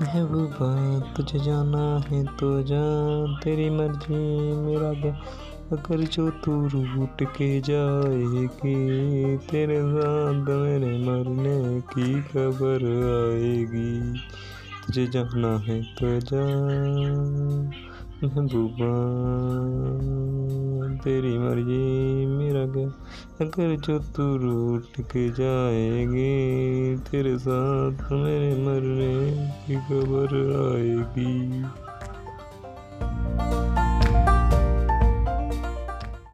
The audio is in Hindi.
महबूबा तुझे जाना है तो जा तेरी मर्ज़ी, मेरा क्या अगर जो तू रूट के जाएगी, तेरे साथ मेरे मरने की खबर आएगी। तुझे जाना है तो जा महबूबा तेरी मर्ज़ी, मेरा क्या अगर जो तू रूट के जाएगी, तेरे साथ मेरे मरने खबर आएगी